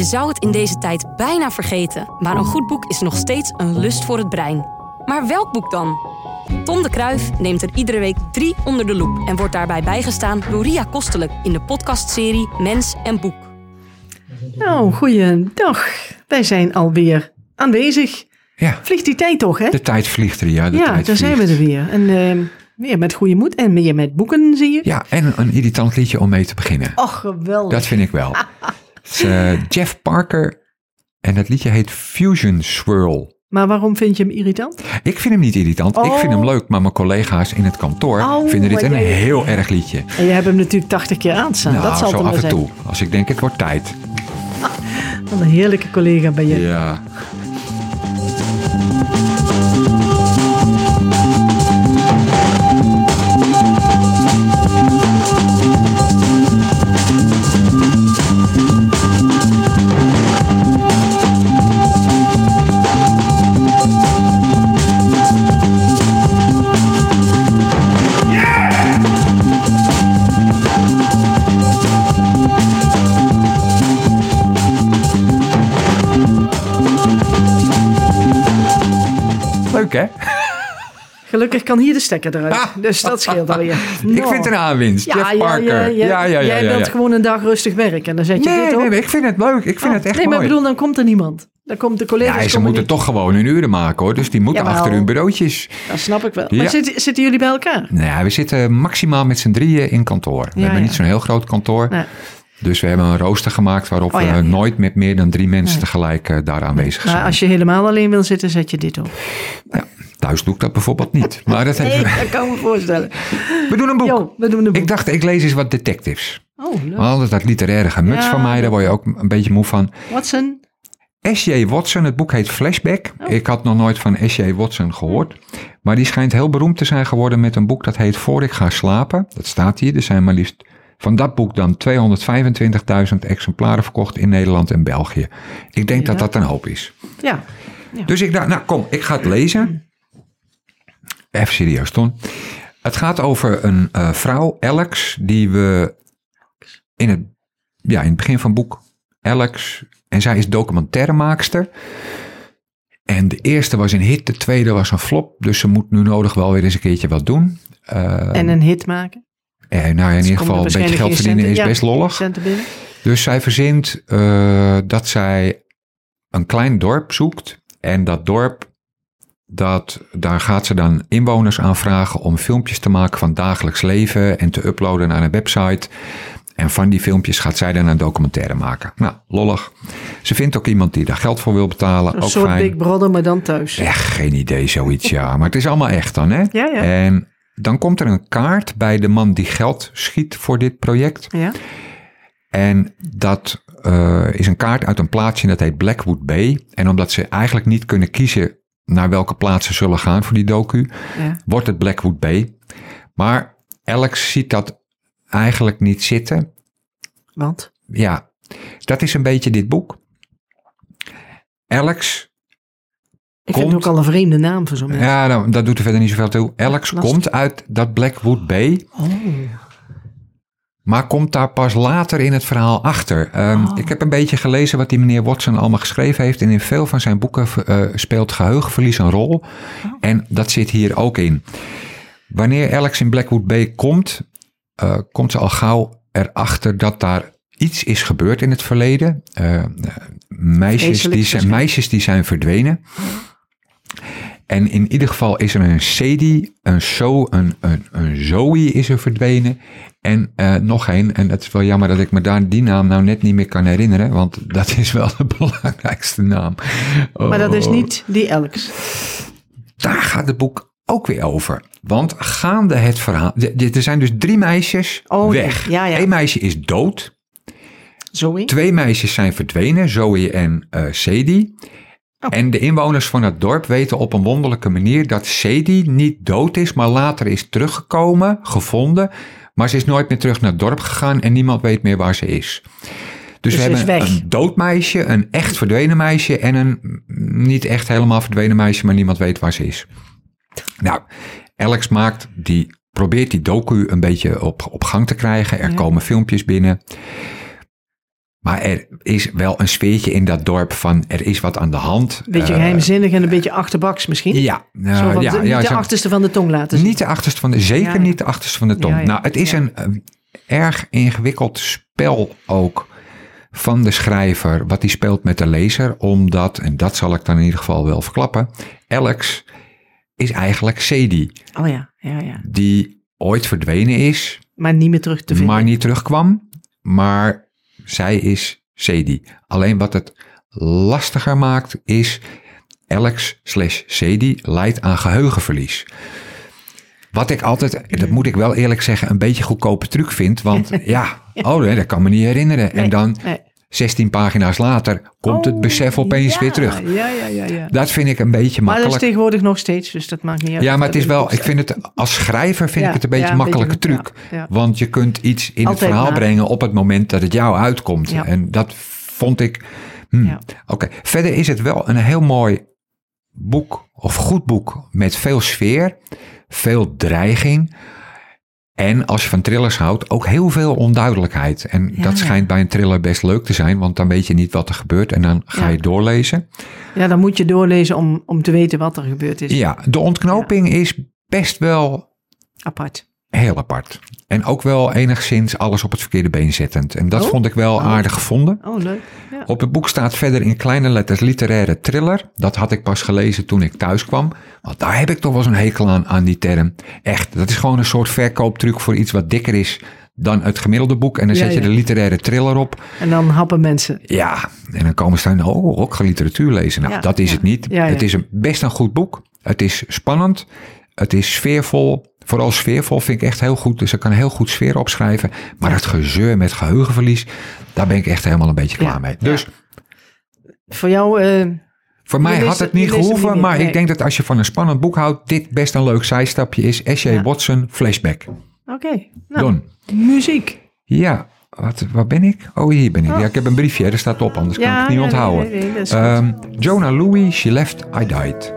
Je zou het in deze tijd bijna vergeten, maar een goed boek is nog steeds een lust voor het brein. Maar welk boek dan? Tom de Kruif neemt er iedere week drie onder de loep en wordt daarbij bijgestaan door Ria Kostelijk in de podcastserie Mens en Boek. Nou, goeiedag. Wij zijn alweer aanwezig. Ja, Vliegt die tijd toch, hè? de tijd vliegt er, ja. De ja, tijd daar zijn we er weer. En eh, weer met goede moed en meer met boeken, zie je. Ja, en een irritant liedje om mee te beginnen. Och, geweldig. Dat vind ik wel. Het is eh, Jeff Parker en het liedje heet Fusion Swirl. Maar waarom vind je hem irritant? Ik vind hem niet irritant, ik vind hem Oh. leuk, maar mijn collega's in het kantoor Oh, vinden dit een heel erg liedje. En je hebt hem natuurlijk 80 keer aanstaan. nou, dat zal zo af en zijn. toe. Als ik denk het wordt tijd. Wat een heerlijke collega ben je. Ja. Hè? Gelukkig kan hier de stekker eruit. Ah. Dus dat scheelt alweer. Ik Nou. vind het een aanwinst. Ja, Jeff Parker. ja, ja. ja, Jij wilt gewoon een dag rustig werken en dan zet je Nee, dit op. nee, nee, ik vind het leuk. Ik vind Oh, het echt nee, mooi. maar ik bedoel, dan komt er niemand. Dan komt de collega's ja, ze moeten niet. toch gewoon hun uren maken hoor. Dus die moeten Jawel. achter hun bureautjes. Dat snap ik wel. Maar zitten, zitten jullie bij elkaar? Nou ja, we zitten maximaal met z'n drieën in kantoor. We hebben niet zo'n heel groot kantoor. Nee. Dus we hebben een rooster gemaakt waarop Oh, ja, we nooit met meer dan drie mensen Nee. tegelijk eh, daar aanwezig Maar zijn. als je helemaal alleen wil zitten, zet je dit op. Ja, thuis doe ik dat bijvoorbeeld niet. Maar dat Nee, dat kan ik me voorstellen. We doen een boek. Jo, we doen een boek. Ik dacht, ik lees eens wat detectives. Oh, leuk. Want dat literaire gemuts Ja, van mij, daar word je ook een beetje moe van. Watson? S.J. Watson, het boek heet Flashback. Oh. Ik had nog nooit van S.J. Watson gehoord. Maar die schijnt heel beroemd te zijn geworden met een boek dat heet Voor ik ga slapen. Dat staat hier. Er zijn maar liefst van dat boek dan 225.000 exemplaren verkocht in Nederland en België. Ik denk dat dat een hoop is. Ja. Dus ik dacht, nou kom, ik ga het lezen. Even serieus, Ton. Het gaat over een eh, vrouw, Alex, die we in het, ja, in het begin van het boek, Alex, en zij is documentairemaakster. En de eerste was een hit, de tweede was een flop, dus ze moet nu nodig wel weer eens een keertje wat doen. Eh, En een hit maken. Eh, nou, in ieder er geval een beetje geld verdienen is centen- best lollig. Dus zij verzint eh, dat zij een klein dorp zoekt. En dat dorp, dat, daar gaat ze dan inwoners aan vragen om filmpjes te maken van dagelijks leven en te uploaden naar een website. En van die filmpjes gaat zij dan een documentaire maken. Nou, lollig. Ze vindt ook iemand die daar geld voor wil betalen. Een ook soort fijn. Big Brother, maar dan thuis. Echt geen idee, zoiets, ja. Maar het is allemaal echt dan, hè? Ja, ja. En dan komt er een kaart bij de man die geld schiet voor dit project. Ja. En dat eh, is een kaart uit een plaatsje dat heet Blackwood Bay. En omdat ze eigenlijk niet kunnen kiezen naar welke plaats ze zullen gaan voor die docu, ja. wordt het Blackwood Bay. Maar Alex ziet dat eigenlijk niet zitten. Want? Ja, dat is een beetje dit boek. Alex, Ik vind Komt- het ook al een vreemde naam voor zo'n ja, nou, dat doet er verder niet zoveel toe. Alex lastig. komt uit dat Blackwood Bay. Oh. Maar komt daar pas later in het verhaal achter. Ehm, Oh. Ik heb een beetje gelezen wat die meneer Watson allemaal geschreven heeft. En in veel van zijn boeken eh, speelt geheugenverlies een rol. Oh. En dat zit hier ook in. Wanneer Alex in Blackwood Bay komt, eh, komt ze al gauw erachter dat daar iets is gebeurd in het verleden. Eh, meisjes, die zijn, meisjes die zijn verdwenen. En in ieder geval is er een Sadie, een So, een, een, een Zoe is er verdwenen. En eh, nog één. En het is wel jammer dat ik me daar die naam nou net niet meer kan herinneren. Want dat is wel de belangrijkste naam. Maar dat is Oh, niet die Alex. Daar gaat het boek ook weer over. Want gaande het verhaal... Er zijn dus drie meisjes Oh, weg. Ja, ja. Eén meisje is dood. Zoe? Twee meisjes zijn verdwenen, Zoe en eh Sadie. Oh. En de inwoners van het dorp weten op een wonderlijke manier dat Sadie niet dood is, maar later is teruggekomen, gevonden. Maar ze is nooit meer terug naar het dorp gegaan en niemand weet meer waar ze is. Dus, we ze is hebben een dood meisje, een echt verdwenen meisje en een niet echt helemaal verdwenen meisje, maar niemand weet waar ze is. Nou, Alex maakt die, probeert die docu een beetje op, op gang te krijgen. Er Ja. komen filmpjes binnen. Maar er is wel een sfeertje in dat dorp van er is wat aan de hand. Een beetje Eh, geheimzinnig en een beetje achterbaks misschien. Ja, Zo van ja, niet de achterste van de tong laten zien. niet de achterste van de, zeker Ja, niet de achterste van de tong. Nou, het is een erg ingewikkeld spel ook van de schrijver, wat hij speelt met de lezer, omdat, en dat zal ik dan in ieder geval wel verklappen, Alex is eigenlijk Sadie, Oh ja, ja, ja. die ooit verdwenen is, Maar niet meer terug te vinden. maar niet terugkwam. Maar zij is Sadie. Alleen wat het lastiger maakt is Alex slash Sadie leidt aan geheugenverlies. Wat ik altijd, dat moet ik wel eerlijk zeggen, een beetje goedkope truc vind. Want ja, oh nee, dat kan me niet herinneren. Nee, En dan nee. 16 pagina's later komt het Oh, besef opeens ja, weer terug. Ja, ja, ja. ja. Dat vind ik een beetje Maar dat is makkelijk. tegenwoordig nog steeds, dus dat maakt niet uit. Ja, maar het is wel, ik vind het als schrijver vind Ja, ik het een beetje een makkelijke beetje, truc. Want je kunt iets in Altijd het verhaal na. brengen op het moment dat het jou uitkomt. En dat vond ik. hmm. Oké, verder is het wel een heel mooi boek of goed boek met veel sfeer, veel dreiging. En als je van thrillers houdt, ook heel veel onduidelijkheid. En Ja. dat schijnt bij een thriller best leuk te zijn, want dan weet je niet wat er gebeurt en dan ga Ja. je doorlezen. Ja, dan moet je doorlezen om, om te weten wat er gebeurd is. Ja, de ontknoping is best wel Apart. Heel apart. En ook wel enigszins alles op het verkeerde been zettend. En dat Oh. vond ik wel Oh. aardig gevonden. Oh, leuk. Ja. Op het boek staat verder in kleine letters literaire thriller. Dat had ik pas gelezen toen ik thuis kwam. Want daar heb ik toch wel zo'n hekel aan, aan die term. Echt, dat is gewoon een soort verkooptruc voor iets wat dikker is dan het gemiddelde boek. En dan Ja, zet je ja. de literaire thriller op. En dan happen mensen. Ja, en dan komen ze dan, oh, ook ga literatuur lezen. Nou, dat is het niet. Het is een, best een goed boek. Het is spannend. Het is sfeervol. Vooral sfeervol vind ik echt heel goed. Dus ik kan heel goed sfeer opschrijven. Maar het gezeur met geheugenverlies, daar ben ik echt helemaal een beetje klaar mee. ja. Dus Voor jou, eh, voor mij had het niet gehoeven. maar nee. ik denk dat als je van een spannend boek houdt, dit best een leuk zijstapje is. S.J. Ja. Watson, Flashback. oké. Nou, Don. muziek. Ja, wat, waar ben ik? Oh, hier ben ik. Ja, ik heb een briefje, er staat op, anders kan ik het niet ja, onthouden. Ehm, Jonah Louis, She Left, I Died.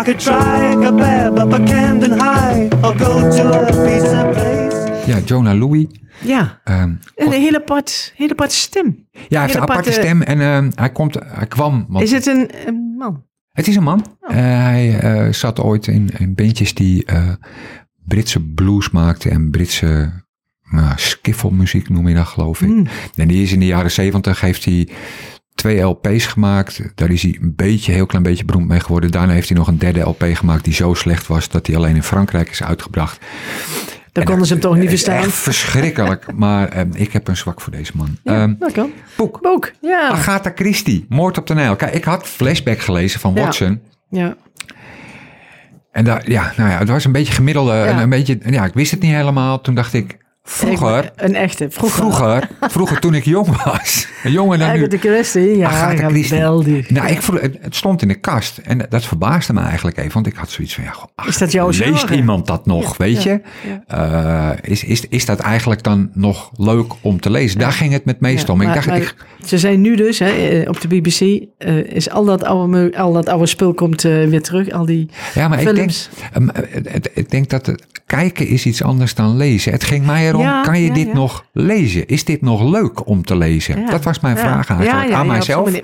I could try a kebab up a Camden High or go to a pizza place. Ja, Jonah Louis. Ja, ehm, een hele apart, hele apart stem. ja, hij heeft een aparte aparte- stem en ehm, hij, komt, hij kwam. Want Is het een, een man? Het is een man. Oh. Eh, hij eh, zat ooit in, in bandjes die eh, Britse blues maakten en Britse nou, skiffelmuziek noem je dat geloof ik. Hmm. En die is in de jaren zeventig heeft hij twee LP's gemaakt. Daar is hij een beetje, heel klein beetje beroemd mee geworden. Daarna heeft hij nog een derde LP gemaakt die zo slecht was dat hij alleen in Frankrijk is uitgebracht. Dan konden ze hem toch niet verstaan. Echt verschrikkelijk. maar eh, ik heb een zwak voor deze man. Ja, Ehm, dat kan. boek. Boek, ja. Agatha Christie, Moord op de Nijl. Kijk, ik had Flashback gelezen van Ja. Watson. ja. En daar, ja, nou ja, het was een beetje gemiddelde. En een beetje, ja, ik wist het niet helemaal. Toen dacht ik, vroeger, Een echte. Vroeger. vroeger, vroeger toen ik jong was. Een jongen dan nu. Christie, ja. Agatha Christie. geweldig. Nou, ik vroeg, het, stond in de kast. En dat verbaasde me eigenlijk even. Want ik had zoiets van, ja, goh, ach, Is dat jouw leest iemand dat nog, Ja, weet ja, je? Eh, is, is, is dat eigenlijk dan nog leuk om te lezen? Daar ging het met om. Ik maar- dacht, maar ik, Ze zijn nu dus, hè, eh, op de BBC, eh, is al dat, oude, al dat oude spul komt weer terug. Al die ja, maar ik denk, ehm, ik denk dat het kijken is iets anders dan lezen. Het ging mij erom, Ja, kan je ja, dit ja. nog lezen? Is dit nog leuk om te lezen? Dat was mijn vraag eigenlijk aan mijzelf.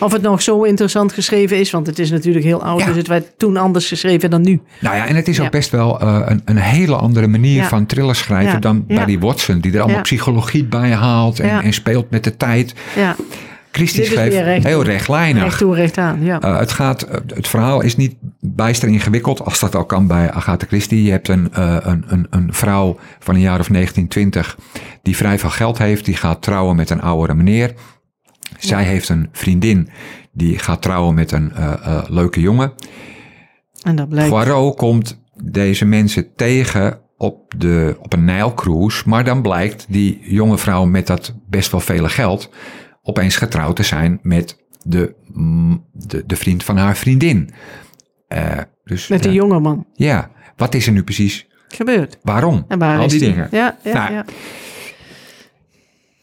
Of het nog zo interessant geschreven is, want het is natuurlijk heel oud. Dus het werd toen anders geschreven dan nu. Nou ja, en het is ook best wel eh, een, een hele andere manier van thrillers schrijven dan bij die Watson, die er allemaal psychologie bij haalt en, en speelt met de tijd. Ja, Christie schreef recht heel rechtlijnig. recht toe, recht aan. Ja. Eh, het, gaat, eh, het verhaal is niet bijster ingewikkeld, als dat al kan bij Agatha Christie. Je hebt een, eh, een, een, een vrouw van een jaar of 1920 die vrij veel geld heeft. Die gaat trouwen met een oudere meneer. Zij heeft een vriendin die gaat trouwen met een leuke jongen. En dat blijkt. Poirot komt deze mensen tegen op, de, op een Nijlcruise. Maar dan blijkt die jonge vrouw met dat best wel vele geld opeens getrouwd te zijn met de, mm, de, de vriend van haar vriendin. Eh, dus, Met die ja, jongeman. Ja, wat is er nu precies? Gebeurd. Waarom? En waar Al die die? dingen. Ja, ja, Nou, ja.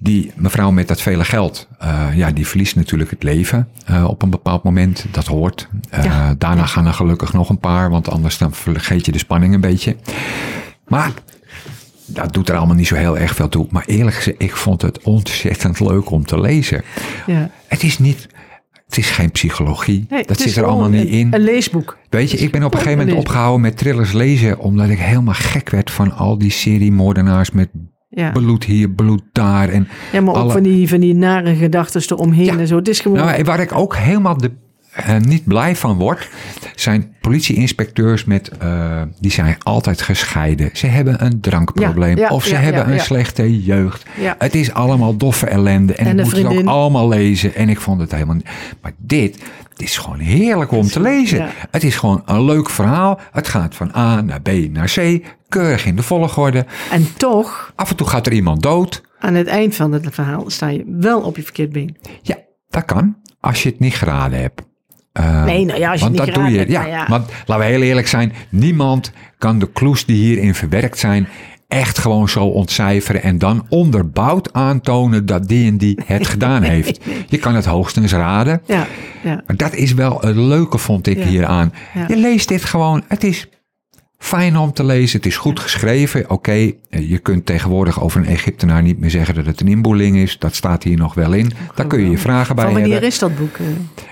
Die mevrouw met dat vele geld, eh, ja, die verliest natuurlijk het leven eh, op een bepaald moment. Dat hoort. Eh, Ja. Daarna gaan er gelukkig nog een paar, want anders dan vergeet je de spanning een beetje. Maar dat doet er allemaal niet zo heel erg veel toe. Maar eerlijk gezegd, ik vond het ontzettend leuk om te lezen. ja. Het is niet, het is geen psychologie. Nee, dat zit er allemaal niet in. Een leesboek. Weet je, ik ben op een gegeven moment opgehouden met thrillers lezen, omdat ik helemaal gek werd van al die seriemoordenaars met Ja. bloed hier, bloed daar. En Ja, maar ook van die, van die nare gedachten eromheen Ja. en zo. Het is gewoon... Nou, waar ik ook helemaal de, eh, niet blij van word, zijn politieinspecteurs met, eh, die zijn altijd gescheiden. Ze hebben een drankprobleem Ja, ja, of ze ja, hebben een slechte jeugd. Het is allemaal doffe ellende en, En ik moet het ook vriendin. allemaal lezen. En ik vond het helemaal. Maar dit, het is gewoon heerlijk om te lezen. Ja. Het is gewoon een leuk verhaal. Het gaat van A naar B naar C, keurig in de volgorde. En toch, Af en toe gaat er iemand dood. aan het eind van het verhaal sta je wel op je verkeerd been. Ja, dat kan. Als je het niet geraden hebt. Eh, Nee, nou ja, als je want het dat niet doe je. Ja, nou ja. want laten we heel eerlijk zijn. Niemand kan de clues die hierin verwerkt zijn echt gewoon zo ontcijferen en dan onderbouwd aantonen dat die en die het gedaan heeft. Je kan het hoogstens raden. Ja, ja. Maar dat is wel het leuke, vond ik hieraan. Je leest dit gewoon. Het is fijn om te lezen. Het is goed geschreven. Oké, eh, je kunt tegenwoordig over een Egyptenaar niet meer zeggen dat het een inboeling is. Dat staat hier nog wel in. Daar kun je je vragen bij Van wanneer hebben. is dat boek?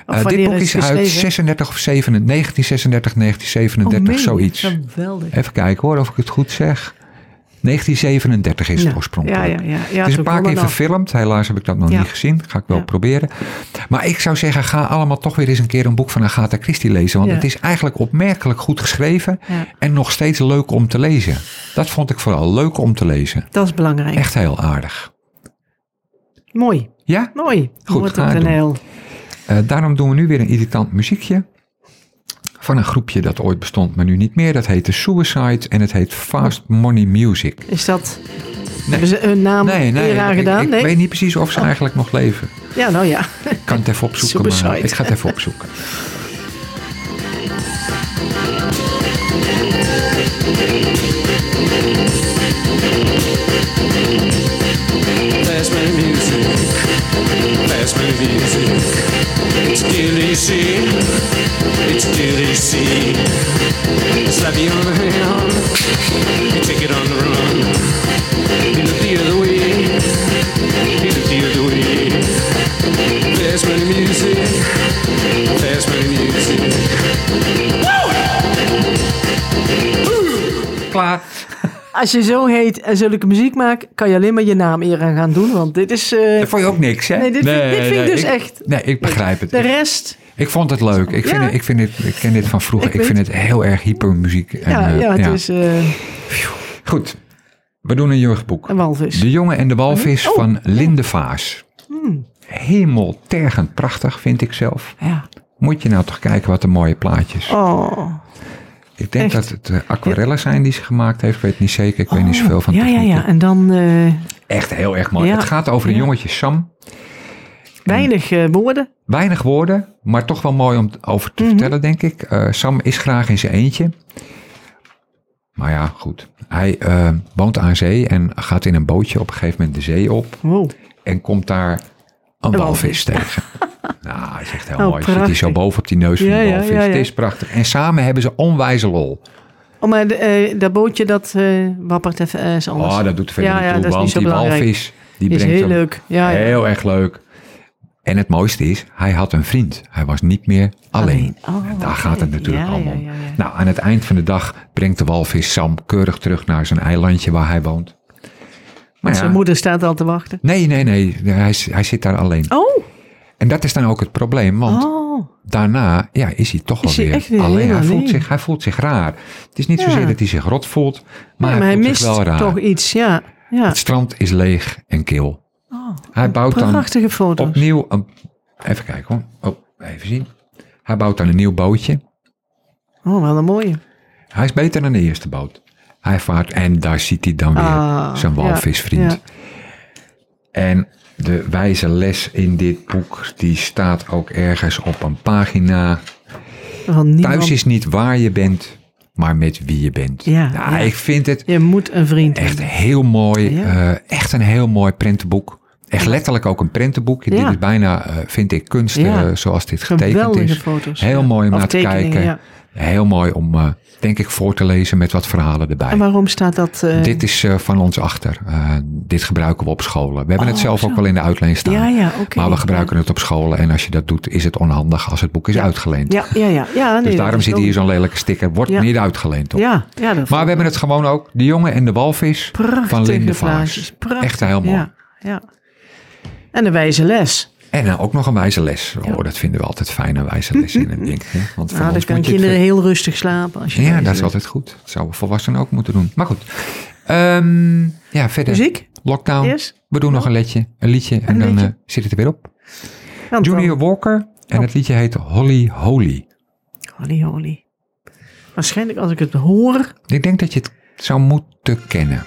Eh, dit boek is uit geschreven? 36 of 37, 1936, Oh, 1937, meen je? zoiets. Geweldig. Even kijken hoor, of ik het goed zeg. 1937 is het oorspronkelijk. Ja, ja, ja. Ja, het is een paar keer verfilmd. Helaas heb ik dat nog niet gezien. Ga ik wel proberen. Maar ik zou zeggen, ga allemaal toch weer eens een keer een boek van Agatha Christie lezen. Want het is eigenlijk opmerkelijk goed geschreven. En nog steeds leuk om te lezen. Dat vond ik vooral leuk om te lezen. Dat is belangrijk. Echt heel aardig. Mooi. Ja? Mooi. Goed, Wordt ga ook het een doen. heel... Eh, daarom doen we nu weer een irritant muziekje. Van een groepje dat ooit bestond, maar nu niet meer. Dat heette Suicide en het heet Fast Money Music. Is dat... Hebben ze een naam Nee, nee, ik, gedaan? ik nee? weet niet precies of ze eigenlijk nog leven. Ja, nou ja. Ik kan het even opzoeken, maar ik ga het even opzoeken. Als je zo heet en zulke muziek maakt, kan je alleen maar je naam eer aan gaan doen. Want dit is... eh, Dat vond je ook niks, hè? Nee, dit vind- dit vind ik dus echt- Nee, ik begrijp het. de rest... Ik vond het leuk. Ik, vind, Ja. het- ik, vind het, ik ken dit van vroeger. Ik Ik, vind het heel erg hypermuziek. En, Ja, eh, ja, het is eh, Goed, we doen een jeugdboek. een walvis. De jongen en de walvis Oh. van Linde Vaas. Hemeltergend prachtig, vind ik zelf. Ja. Moet je nou toch kijken wat een mooie plaatjes. Oh. Ik denk echt. dat het eh, aquarellen zijn die ze gemaakt heeft. Ik weet niet zeker. Ik weet niet Oh, zoveel van Ja, ja, technieken. ja. En dan eh, Echt heel erg mooi. Ja. Het gaat over een Ja. jongetje Sam. weinig eh, woorden. Weinig woorden, maar toch wel mooi om over te vertellen, denk ik. Sam is graag in zijn eentje. Maar ja, goed. Hij woont aan zee en gaat in een bootje op een gegeven moment de zee op. Wow. En komt daar een Een walvis tegen. nou, dat is echt heel Oh, mooi. Zit hij zo prachtig. boven op die neus van Ja, ja, walvis. ja, ja. Het is prachtig. En samen hebben ze onwijze lol. Oh, maar de, eh, dat bootje dat eh, wappert even is anders. Oh, dat doet er verder Ja, niet toe. want die belangrijk. walvis, die is brengt heel leuk. Ja, heel erg leuk. En het mooiste is, hij had een vriend. Hij was niet meer alleen. Alleen. Oh, daar gaat het natuurlijk allemaal om. Nou, aan het eind van de dag brengt de walvis Sam keurig terug naar zijn eilandje waar hij woont. Maar Zijn moeder staat al te wachten. nee, nee, nee. Hij, hij zit daar alleen. Oh, En dat is dan ook het probleem, want oh. daarna ja, is hij toch wel hij weer, alleen. Hij voelt, zich, hij voelt zich raar. Het is niet Ja. zozeer dat hij zich rot voelt, maar, Ja, hij maar hij voelt mist zich wel raar. toch iets, ja. ja. Het strand is leeg en kil. Oh, Hij bouwt dan prachtige foto's. opnieuw een... Even kijken hoor. Oh, even zien. Hij bouwt dan een nieuw bootje. Oh, wel een mooie. Hij is beter dan de eerste boot. Hij vaart en daar ziet hij dan weer Ah, zijn walvisvriend. En De wijze les in dit boek, die staat ook ergens op een pagina. Niemand. Thuis is niet waar je bent, maar met wie je bent. Ja, Nou, ja. Ik vind het Je moet een vriend echt hebben. heel mooi. Ja. eh, echt een heel mooi prentenboek. Echt letterlijk ook een prentenboek. Dit is bijna, eh, vind ik, kunst Ja. eh, zoals dit getekend Geweldige is. foto's. Heel ja. mooi om naar te kijken. Heel mooi om, eh, denk ik, voor te lezen met wat verhalen erbij. En waarom staat dat? Dit is van ons achter. Dit gebruiken we op scholen. We hebben het Oh, zelf zo. ook wel in de uitleen staan. Ja, ja. Maar we gebruiken het op scholen. En als je dat doet, is het onhandig als het boek is uitgeleend. Ja, ja, ja. ja nee, dus daarom zit hier zo'n lelijke sticker. Wordt niet uitgeleend. Op. Ja, ja. Dat Maar we hebben het gewoon ook. De jongen en de walvis prachtige van Linde. Prachtig. Echt heel mooi. Ja, ja. En de wijze les. En dan ook nog een wijze les. Oh, dat vinden we altijd fijn, een wijze les in een ding. hè. Want Nou, dan kan kinderen heel rustig slapen. Als je Ja, dat is les- altijd goed. Dat zouden volwassenen ook moeten doen. Maar goed. Ehm, ja, verder. Muziek? Lockdown. We doen nog een liedje, een liedje en Een dan liedje. eh, zit het er weer op. Junior Walker en Oh. het liedje heet Holly Holy. Holy, holy. Waarschijnlijk als ik het hoor. Ik denk dat je het zou moeten kennen.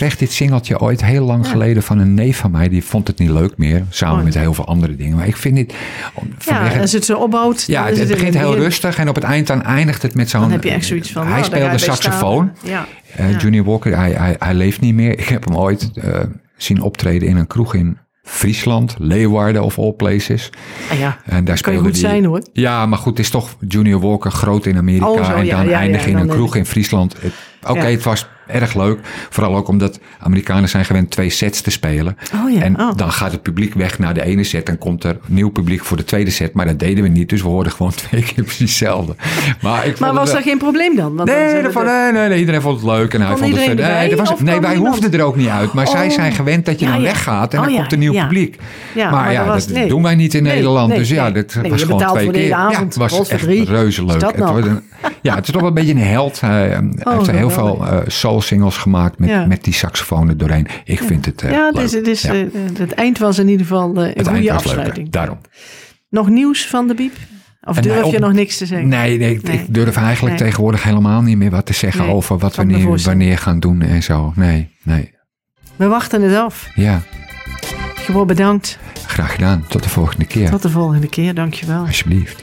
Kreeg dit singeltje ooit heel lang geleden van een neef van mij. Die vond het niet leuk meer, samen Oh. met heel veel andere dingen. Maar ik vind dit... om- Ja, vanwege- als het zo opbouwt. Ja, het, begint heel rustig en op het eind dan eindigt het met zo'n... Dan heb je echt zoiets van. Hij nou, daar speelde saxofoon. Ja. Eh. Junior Walker, hij, hij, hij leeft niet meer. Ik heb hem ooit eh, zien optreden in een kroeg in Friesland, Leeuwarden of all places. Ah, ja. En daar kan je speelde goed hij- zijn hoor. Ja, maar goed, het is toch Junior Walker groot in Amerika Oh, zo, en dan ja, ja, eindig in dan een kroeg in Friesland. Oké, het was erg leuk. Vooral ook omdat Amerikanen zijn gewend twee sets te spelen. Oh ja, En oh. dan gaat het publiek weg naar de ene set en komt er nieuw publiek voor de tweede set. Maar dat deden we niet, dus we hoorden gewoon twee keer precies hetzelfde. Maar, ik Maar was dat geen probleem dan? Want dan Nee, de- nee, nee, nee, iedereen vond het leuk. En hij vond het nee, was, nee, wij niemand? hoefden er ook niet uit. Maar zij Oh. zijn gewend dat je Ja, dan ja. weggaat en Oh, dan komt er nieuw publiek. Ja, maar maar ja, dat was- dat nee. doen wij niet in Nee, Nederland. dus ja, dat was gewoon twee keer. Ja, het was echt reuze leuk. Ja, het is toch wel een beetje een held. Hij, eh, heeft heel veel geweldig. Eh, soul-singles gemaakt met, Ja. met die saxofoon er doorheen. Ik vind het eh, Ja, leuk. Ja. eh, het eind was in ieder geval eh, een goede afsluiting. daarom. Nog nieuws van de Biep? Of En durf nou, je nog niks te zeggen? Nee, nee, ik- Nee. ik durf eigenlijk Nee. tegenwoordig helemaal niet meer wat te zeggen Nee, over wat we voorstellen. wanneer gaan doen en zo. Nee, nee. We wachten het af. Ja, Gewoon bedankt. graag gedaan. Tot de volgende keer. Tot de volgende keer. Dankjewel. Alsjeblieft.